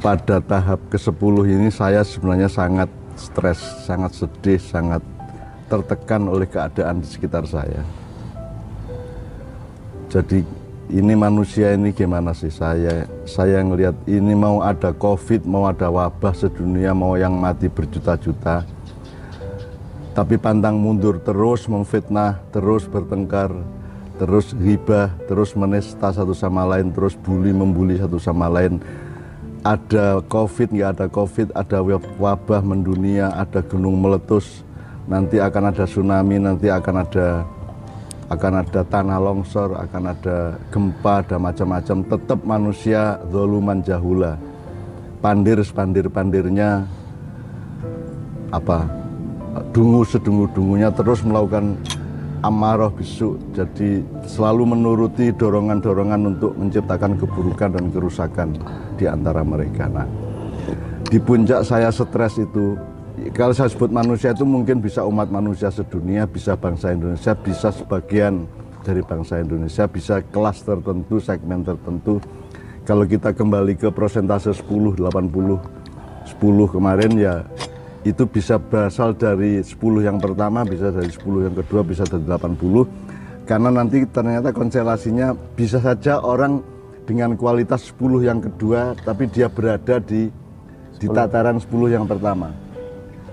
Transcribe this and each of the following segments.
pada tahap ke-10 ini saya sebenarnya sangat stres, sangat sedih, sangat tertekan oleh keadaan di sekitar saya. Jadi ini manusia ini gimana sih? Saya saya ngelihat ini mau ada covid mau ada wabah sedunia mau yang mati berjuta-juta. Tapi pantang mundur terus memfitnah terus bertengkar terus hibah terus menista satu sama lain terus bully membuli satu sama lain ada covid nggak ada covid ada wabah mendunia ada gunung meletus nanti akan ada tsunami nanti akan ada akan ada tanah longsor, akan ada gempa, ada macam-macam. Tetap manusia zoluman jahula. Pandir sepandir-pandirnya apa dungu sedungu-dungunya terus melakukan amarah bisu jadi selalu menuruti dorongan-dorongan untuk menciptakan keburukan dan kerusakan di antara mereka nah di puncak saya stres itu kalau saya sebut manusia itu mungkin bisa umat manusia sedunia, bisa bangsa Indonesia, bisa sebagian dari bangsa Indonesia, bisa kelas tertentu, segmen tertentu. Kalau kita kembali ke persentase 10, 80, 10 kemarin ya itu bisa berasal dari 10 yang pertama, bisa dari 10 yang kedua, bisa dari 80. Karena nanti ternyata konstelasinya bisa saja orang dengan kualitas 10 yang kedua, tapi dia berada di di tataran 10 yang pertama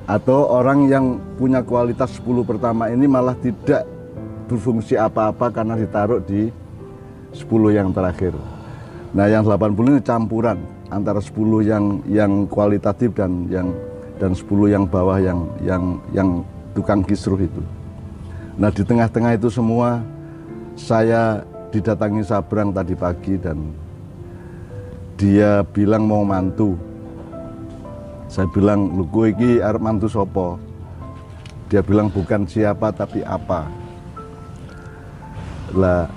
atau orang yang punya kualitas 10 pertama ini malah tidak berfungsi apa-apa karena ditaruh di 10 yang terakhir. Nah, yang 80 ini campuran antara 10 yang yang kualitatif dan yang dan 10 yang bawah yang yang yang tukang kisruh itu. Nah, di tengah-tengah itu semua saya didatangi Sabrang tadi pagi dan dia bilang mau mantu. Saya bilang lu gue iki arep mantu sopo dia bilang bukan siapa tapi apa. Lah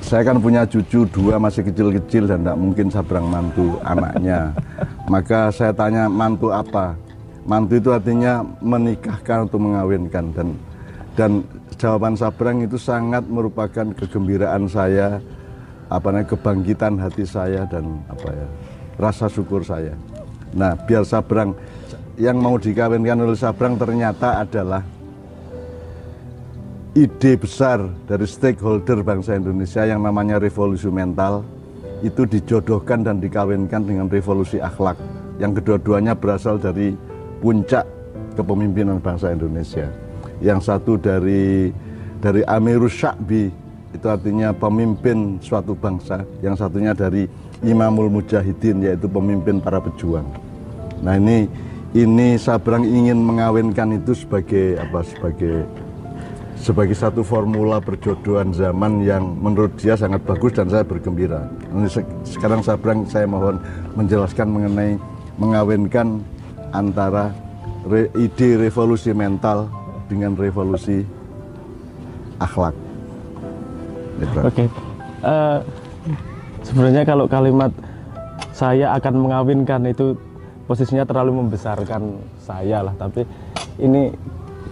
saya kan punya cucu dua masih kecil-kecil dan tidak mungkin sabrang mantu anaknya maka saya tanya mantu apa? Mantu itu artinya menikahkan atau mengawinkan. Dan dan jawaban sabrang itu sangat merupakan kegembiraan saya apa namanya kebangkitan hati saya dan apa ya rasa syukur saya. Nah, biar Sabrang yang mau dikawinkan oleh Sabrang ternyata adalah ide besar dari stakeholder bangsa Indonesia yang namanya revolusi mental itu dijodohkan dan dikawinkan dengan revolusi akhlak yang kedua-duanya berasal dari puncak kepemimpinan bangsa Indonesia. Yang satu dari dari Amirus Syakbi itu artinya pemimpin suatu bangsa, yang satunya dari Imamul Mujahidin yaitu pemimpin para pejuang. Nah ini ini Sabrang ingin mengawinkan itu sebagai apa sebagai sebagai satu formula perjodohan zaman yang menurut dia sangat bagus dan saya bergembira. Sekarang Sabrang saya mohon menjelaskan mengenai mengawinkan antara re, ide revolusi mental dengan revolusi akhlak. Oke. Okay. Uh, eh, sebenarnya kalau kalimat saya akan mengawinkan itu posisinya terlalu membesarkan saya lah tapi ini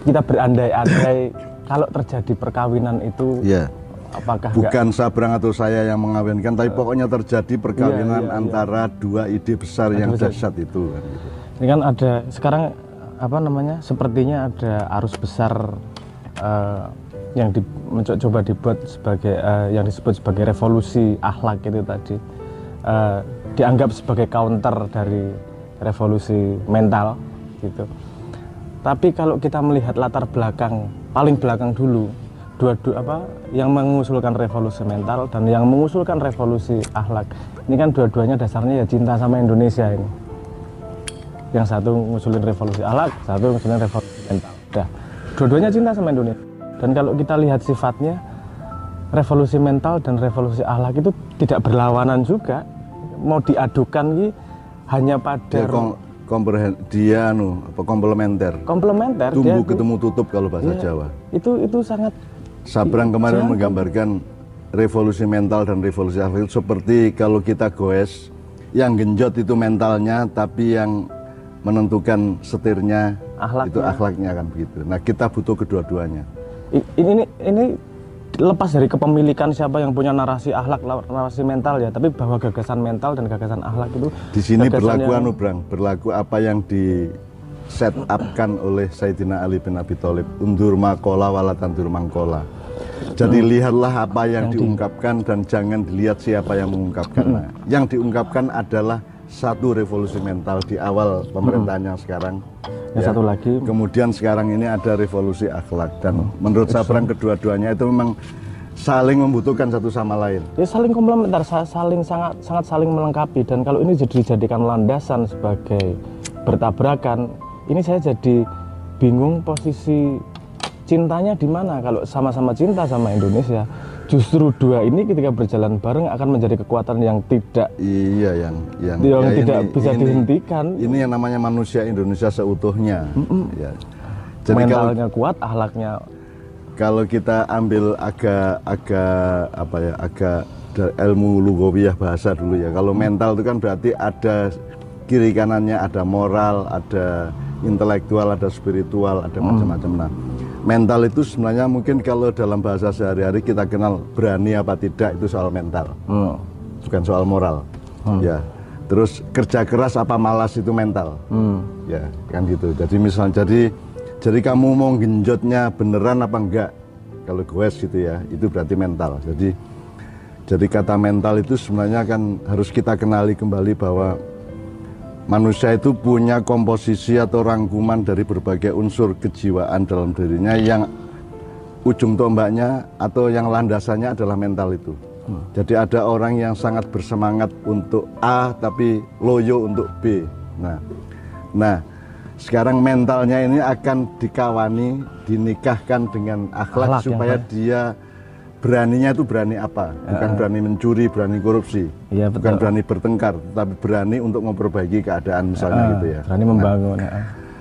kita berandai-andai kalau terjadi perkawinan itu ya. apakah bukan gak... Sabrang atau saya yang mengawinkan tapi uh, pokoknya terjadi perkawinan ya, ya, antara dua ide besar yang dahsyat itu kan gitu. ini kan ada sekarang apa namanya sepertinya ada arus besar uh, yang di, mencoba dibuat sebagai uh, yang disebut sebagai revolusi akhlak itu tadi uh, dianggap sebagai counter dari revolusi mental gitu. Tapi kalau kita melihat latar belakang paling belakang dulu dua-dua apa yang mengusulkan revolusi mental dan yang mengusulkan revolusi akhlak. Ini kan dua-duanya dasarnya ya cinta sama Indonesia ini. Yang satu ngusulin revolusi akhlak satu ngusulin revolusi mental. Udah. Dua-duanya cinta sama Indonesia. Dan kalau kita lihat sifatnya revolusi mental dan revolusi akhlak itu tidak berlawanan juga. Mau diadukan gitu hanya pada ya, komprehen dia anu apa komplementer. Komplementer tumbuh dia, ketemu tutup kalau bahasa ya, Jawa. itu itu sangat Sabrang kemarin menggambarkan revolusi mental dan revolusi akhlak. Seperti kalau kita goes yang genjot itu mentalnya tapi yang menentukan setirnya akhlaknya. itu akhlaknya. kan begitu. Nah kita butuh kedua-duanya. Ini ini ini lepas dari kepemilikan siapa yang punya narasi akhlak narasi mental ya tapi bahwa gagasan mental dan gagasan akhlak itu di sini berlaku yang- anu Brang, berlaku apa yang di set upkan oleh Sayyidina Ali bin Abi Thalib. Undur makola wala tandur mangkola. Jadi lihatlah apa yang, diungkapkan dan jangan dilihat siapa yang mengungkapkan. Nah, yang diungkapkan adalah satu revolusi mental di awal pemerintahan yang sekarang yang Ya. satu lagi. Kemudian sekarang ini ada revolusi akhlak. Dan menurut saya Brang kedua-duanya itu memang saling membutuhkan satu sama lain. ya saling komplementer sa- saling sangat sangat saling melengkapi. Dan kalau ini jadi dijadikan landasan sebagai bertabrakan ini saya jadi bingung posisi cintanya di mana. Kalau sama-sama cinta sama Indonesia justru dua ini ketika berjalan bareng akan menjadi kekuatan yang tidak Iya yang yang, yang ya tidak ini- bisa ini- dihentikan Ini yang namanya manusia Indonesia seutuhnya. Ya. Jadi kalau mentalnya kuat akhlaknya kalau kita ambil agak agak apa ya agak ilmu lugawiyah bahasa dulu ya. Kalau mental itu kan berarti ada kiri kanannya, ada moral, ada intelektual, ada spiritual, ada macam-macam. Nah, mental itu sebenarnya mungkin kalau dalam bahasa sehari-hari kita kenal berani apa tidak itu soal mental, hmm. bukan soal moral. Ya. Terus kerja keras apa malas itu mental. Hmm. Ya, kan gitu. Jadi misal jadi jadi kamu mau genjotnya beneran apa enggak? Kalau goes gitu ya, itu berarti mental. Jadi jadi kata mental itu sebenarnya kan harus kita kenali kembali bahwa manusia itu punya komposisi atau rangkuman dari berbagai unsur kejiwaan dalam dirinya yang ujung tombaknya atau yang landasannya adalah mental itu. Jadi ada orang yang sangat bersemangat untuk A tapi loyo untuk B. Nah, nah sekarang mentalnya ini akan dikawani, dinikahkan dengan akhlak, Akhlak yang supaya dia beraninya itu berani apa? Bukan berani mencuri, berani korupsi, Iya, bukan betul. berani bertengkar, tapi berani untuk memperbaiki keadaan misalnya Ah, gitu ya. berani membangun ya.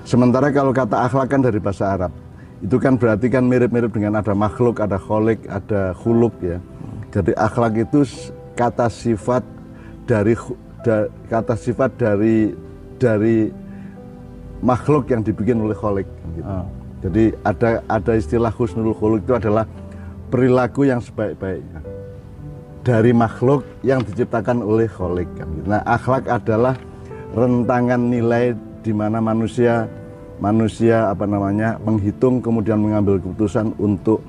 Sementara kalau kata akhlak kan dari bahasa Arab, itu kan berarti kan mirip-mirip dengan ada makhluk, ada kholik, ada huluk ya. Jadi akhlak itu kata sifat dari da- kata sifat dari dari makhluk yang dibikin oleh kholik. Gitu. Ah. Jadi ada ada istilah husnul khuluq itu adalah perilaku yang sebaik-baiknya dari makhluk yang diciptakan oleh kholik. Nah akhlak adalah rentangan nilai di mana manusia manusia apa namanya menghitung kemudian mengambil keputusan untuk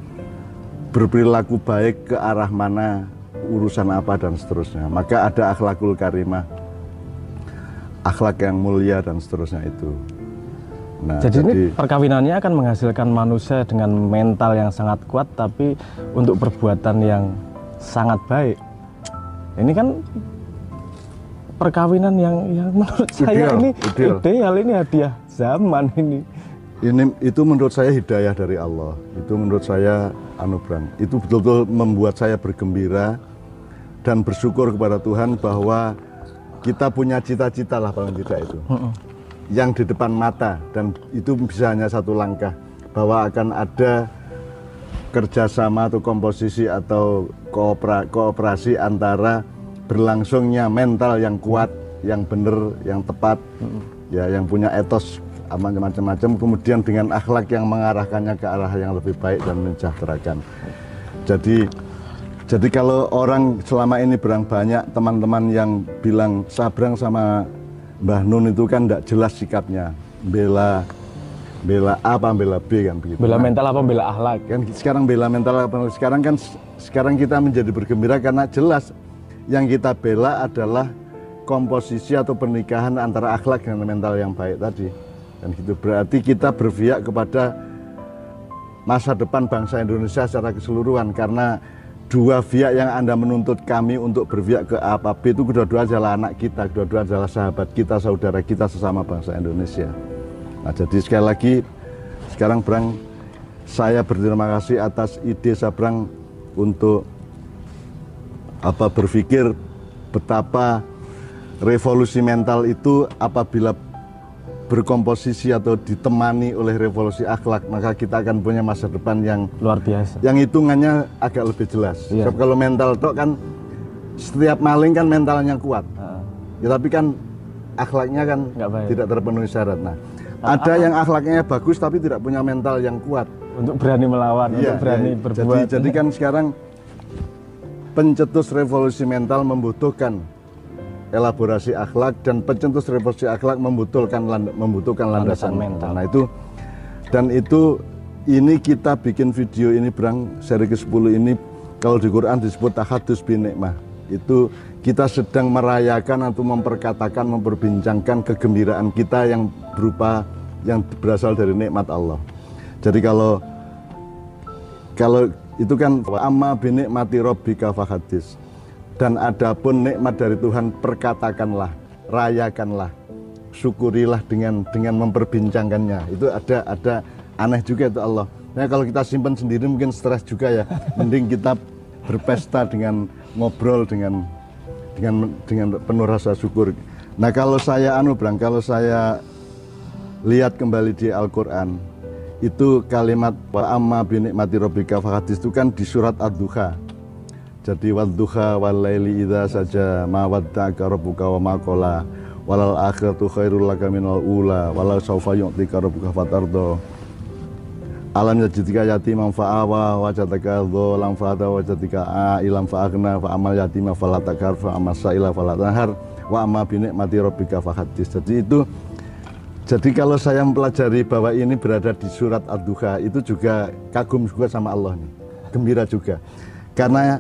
berperilaku baik ke arah mana urusan apa dan seterusnya. Maka ada akhlakul karimah, akhlak yang mulia dan seterusnya itu. Nah, Jadi, ini perkawinannya akan menghasilkan manusia dengan mental yang sangat kuat tapi untuk perbuatan yang sangat baik. Ini kan perkawinan yang yang menurut saya Ideal, ini ideal. ideal ini hadiah zaman ini. ini itu menurut saya hidayah dari Allah. Itu menurut saya anugerah. Itu betul-betul membuat saya bergembira dan bersyukur kepada Tuhan bahwa kita punya cita-cita lah paling tidak itu. Yang di depan mata dan itu bisa hanya satu langkah bahwa akan ada kerjasama atau komposisi atau koopera- kooperasi antara berlangsungnya mental yang kuat, yang benar, yang tepat, ya yang punya etos macam-macam, kemudian dengan akhlak yang mengarahkannya ke arah yang lebih baik dan mensejahterakan. Jadi jadi kalau orang selama ini berang banyak teman-teman yang bilang sabrang sama Mbah Nun itu kan tidak jelas sikapnya, bela bela A apa bela B kan begitu. Bela mental apa bela akhlak? kan sekarang bela mental apa sekarang kan sekarang kita menjadi bergembira karena jelas yang kita bela adalah komposisi atau pernikahan antara akhlak dengan mental yang baik tadi dan gitu berarti kita berpihak kepada masa depan bangsa Indonesia secara keseluruhan karena dua pihak yang anda menuntut kami untuk berpihak ke A apa B itu kedua-dua adalah anak kita kedua-dua adalah sahabat kita saudara kita sesama bangsa Indonesia. Nah jadi sekali lagi sekarang Brang saya berterima kasih atas ide Sabrang untuk apa berpikir betapa revolusi mental itu apabila berkomposisi atau ditemani oleh revolusi akhlak maka kita akan punya masa depan yang Luar biasa. yang hitungannya agak lebih jelas. Iya. Sebab kalau mental tok kan setiap maling kan mentalnya kuat. Heeh. Ya tapi kan akhlaknya kan tidak terpenuhi syarat. Nah, ada yang akhlaknya bagus tapi tidak punya mental yang kuat. untuk berani melawan, Iya, untuk berani iya. berbuat. Jadi, jadi kan sekarang pencetus revolusi mental membutuhkan elaborasi akhlak dan pencetus revolusi akhlak membutuhkan land- membutuhkan landasan Landasan mental. Nah itu dan itu ini kita bikin video ini berang seri ke-10 ini kalau di Quran disebut tahadus bin nikmah. Itu kita sedang merayakan atau memperkatakan, memperbincangkan kegembiraan kita yang berupa yang berasal dari nikmat Allah. Jadi kalau kalau itu kan amma binik mati robbika fahadis dan adapun nikmat dari Tuhan perkatakanlah rayakanlah syukurilah dengan dengan memperbincangkannya. Itu ada ada aneh juga itu Allah. Nah kalau kita simpan sendiri mungkin stres juga ya. Mending kita berpesta dengan ngobrol dengan dengan dengan penuh rasa syukur. Nah kalau saya anu Brang kalau saya lihat kembali di Al-Quran itu kalimat wa amma binikmati rabbika fahadis itu kan di surat Ad-Duha jadi wadduha wal laili idza saja ma wadda'aka rabbuka wa ma qala walal akhiratu khairul laka minal ula walau sawfa yu'tika rabbuka fatardo alam yajidika yatiman fa'awa wajadaka dholam fa'ata wajadika a'ilam fa'agna fa'amal yatima falatakar fa'amal sa'ila falatanhar wa amma binikmati rabbika fahadis jadi itu jadi kalau saya mempelajari bahwa ini berada di surat Ad-Duha itu juga kagum juga sama Allah nih. Gembira juga. Karena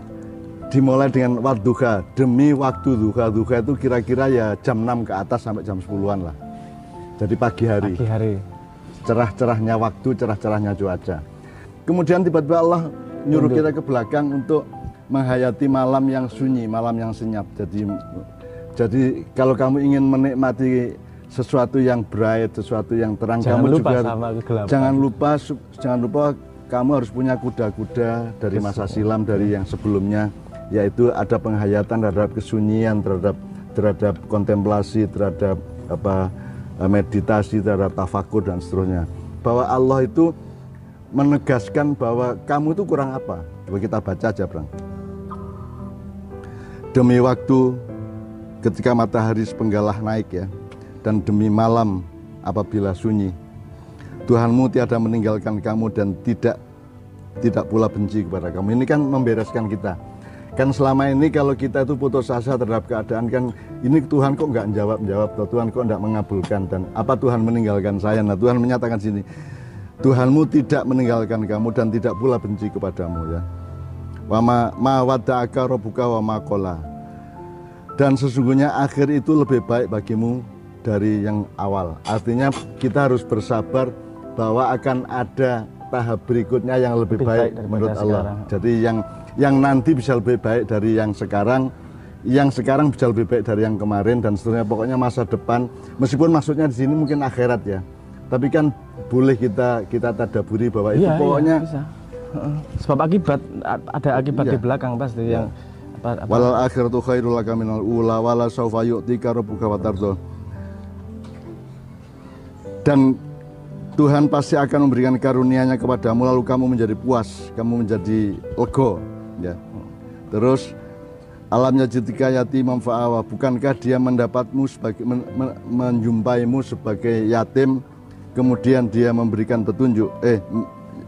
dimulai dengan wadduha demi waktu duha. Duha itu kira-kira ya jam 6 ke atas sampai jam 10-an lah. Jadi pagi hari. pagi hari. Cerah-cerahnya waktu, cerah-cerahnya cuaca. Kemudian tiba-tiba Allah nyuruh kita ke belakang untuk menghayati malam yang sunyi, malam yang senyap. Jadi jadi kalau kamu ingin menikmati sesuatu yang bright, sesuatu yang terang, Jangan kamu lupa juga sama kegelapan. jangan lupa jangan lupa kamu harus punya kuda-kuda dari masa silam dari yang sebelumnya, yaitu ada penghayatan terhadap kesunyian, terhadap terhadap kontemplasi, terhadap apa eh, meditasi, terhadap tafakur dan seterusnya. Bahwa Allah itu menegaskan bahwa kamu itu kurang apa? Coba kita baca aja, Bang. Demi waktu ketika matahari sepenggalah naik ya, dan demi malam apabila sunyi. Tuhanmu tiada meninggalkan kamu dan tidak tidak pula benci kepada kamu. Ini kan membereskan kita. Kan selama ini kalau kita itu putus asa terhadap keadaan kan ini Tuhan kok nggak jawab jawab, Tuhan kok nggak mengabulkan dan apa Tuhan meninggalkan saya? Nah Tuhan menyatakan sini, Tuhanmu tidak meninggalkan kamu dan tidak pula benci kepadamu ya. Wa ma, ma wadda'aka rabbuka wa ma qala. Dan sesungguhnya akhir itu lebih baik bagimu dari yang awal. Artinya kita harus bersabar bahwa akan ada tahap berikutnya yang lebih, Lebih baik, baik menurut Allah. sekarang. Jadi yang yang nanti bisa lebih baik dari yang sekarang, yang sekarang bisa lebih baik dari yang kemarin dan seterusnya. Pokoknya masa depan, meskipun maksudnya di sini mungkin akhirat ya. Tapi kan boleh kita kita tadaburi bahwa itu Iya, pokoknya iya, bisa. Sebab akibat ada akibat Iya. di belakang pasti yang apa, apa Walal akhiratu khairul laka minal ula wala saufa yu'tika rabbuka fatardo. Dan Tuhan pasti akan memberikan karunia-Nya kepadamu lalu kamu menjadi puas, kamu menjadi lego, ya. Terus alamnya jitika yatimam fa'awa, bukankah dia mendapatmu sebagai men- men- menjumpaimu sebagai yatim kemudian dia memberikan petunjuk eh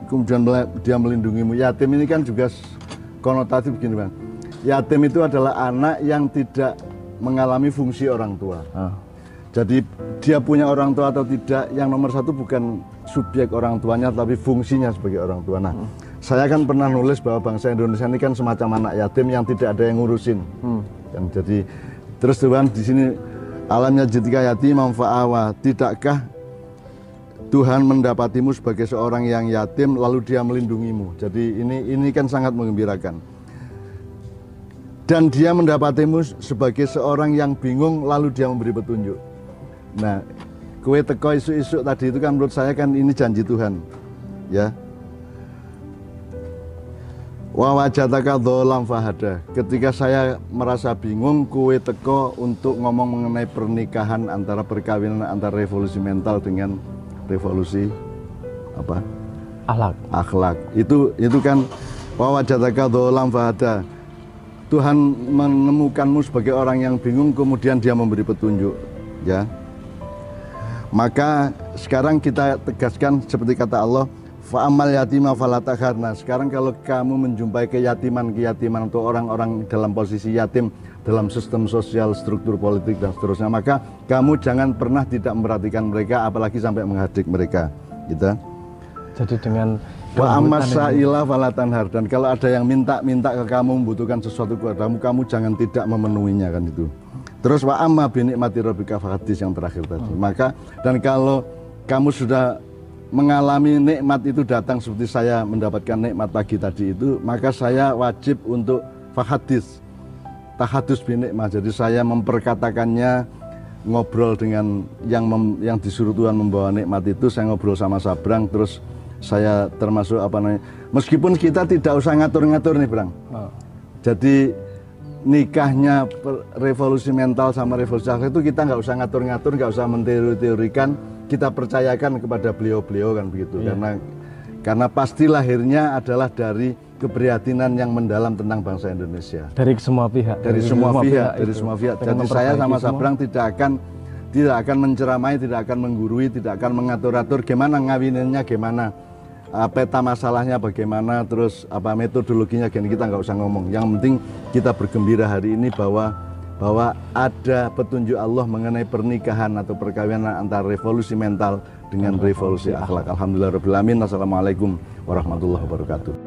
kemudian dia melindungimu. Yatim ini kan juga konotatif begini, Bang. Yatim itu adalah anak yang tidak mengalami fungsi orang tua. Ah. Jadi dia punya orang tua atau tidak, yang nomor satu bukan subjek orang tuanya, tapi fungsinya sebagai orang tua. Nah, saya kan pernah nulis bahwa bangsa Indonesia ini kan semacam anak yatim yang tidak ada yang ngurusin. Hmm. Kan, jadi terus Tuhan di sini alamnya jitika yatim fa'awa. Tidakkah Tuhan mendapatimu sebagai seorang yang yatim lalu dia melindungimu. Jadi ini ini kan sangat mengembirakan. Dan dia mendapatimu sebagai seorang yang bingung lalu dia memberi petunjuk. Nah, kue teko isu-isu tadi itu kan menurut saya kan ini janji Tuhan. Ya. Wa wajataka dholam fahada. Ketika saya merasa bingung, kue teko untuk ngomong mengenai pernikahan antara perkawinan antara revolusi mental dengan revolusi apa? Akhlak. akhlak. Itu itu kan wa wajataka dholam fahada. Tuhan menemukanmu sebagai orang yang bingung kemudian dia memberi petunjuk, ya. Maka sekarang kita tegaskan seperti kata Allah, Fa'amal yatima falatakhar. Nah, sekarang kalau kamu menjumpai keyatiman-keyatiman untuk orang-orang dalam posisi yatim dalam sistem sosial, struktur politik dan seterusnya, maka kamu jangan pernah tidak memperhatikan mereka apalagi sampai menghadik mereka, gitu. Jadi dengan ini- amasa'ilah falatanhar dan kalau ada yang minta-minta ke kamu membutuhkan sesuatu kepadamu, kamu jangan tidak memenuhinya kan itu. Terus wa amma binikmati rabbika fahadis yang terakhir tadi. Maka dan kalau kamu sudah mengalami nikmat itu datang seperti saya mendapatkan nikmat pagi tadi itu, maka saya wajib untuk fahadis tahadus binikmah. Jadi saya memperkatakannya ngobrol dengan yang mem- yang disuruh Tuhan membawa nikmat itu saya ngobrol sama Sabrang terus saya termasuk apa namanya meskipun kita tidak usah ngatur-ngatur nih Brang Oh. jadi nikahnya revolusi mental sama revolusi akhlak itu kita nggak usah ngatur-ngatur nggak usah menteori-teorikan kita percayakan kepada beliau-beliau kan begitu Iya. karena karena pasti lahirnya adalah dari keprihatinan yang mendalam tentang bangsa Indonesia dari semua pihak dari semua pihak, dari itu. semua pihak. Jadi saya sama semua. Sabrang tidak akan tidak akan menceramai, tidak akan menggurui, tidak akan mengatur-atur gimana ngawininnya, gimana uh, peta masalahnya bagaimana, terus apa metodologinya, gini kita nggak usah ngomong. Yang penting kita bergembira hari ini bahwa bahwa ada petunjuk Allah mengenai pernikahan atau perkawinan antara revolusi mental dengan revolusi akhlak. Alhamdulillah Assalamualaikum warahmatullahi wabarakatuh.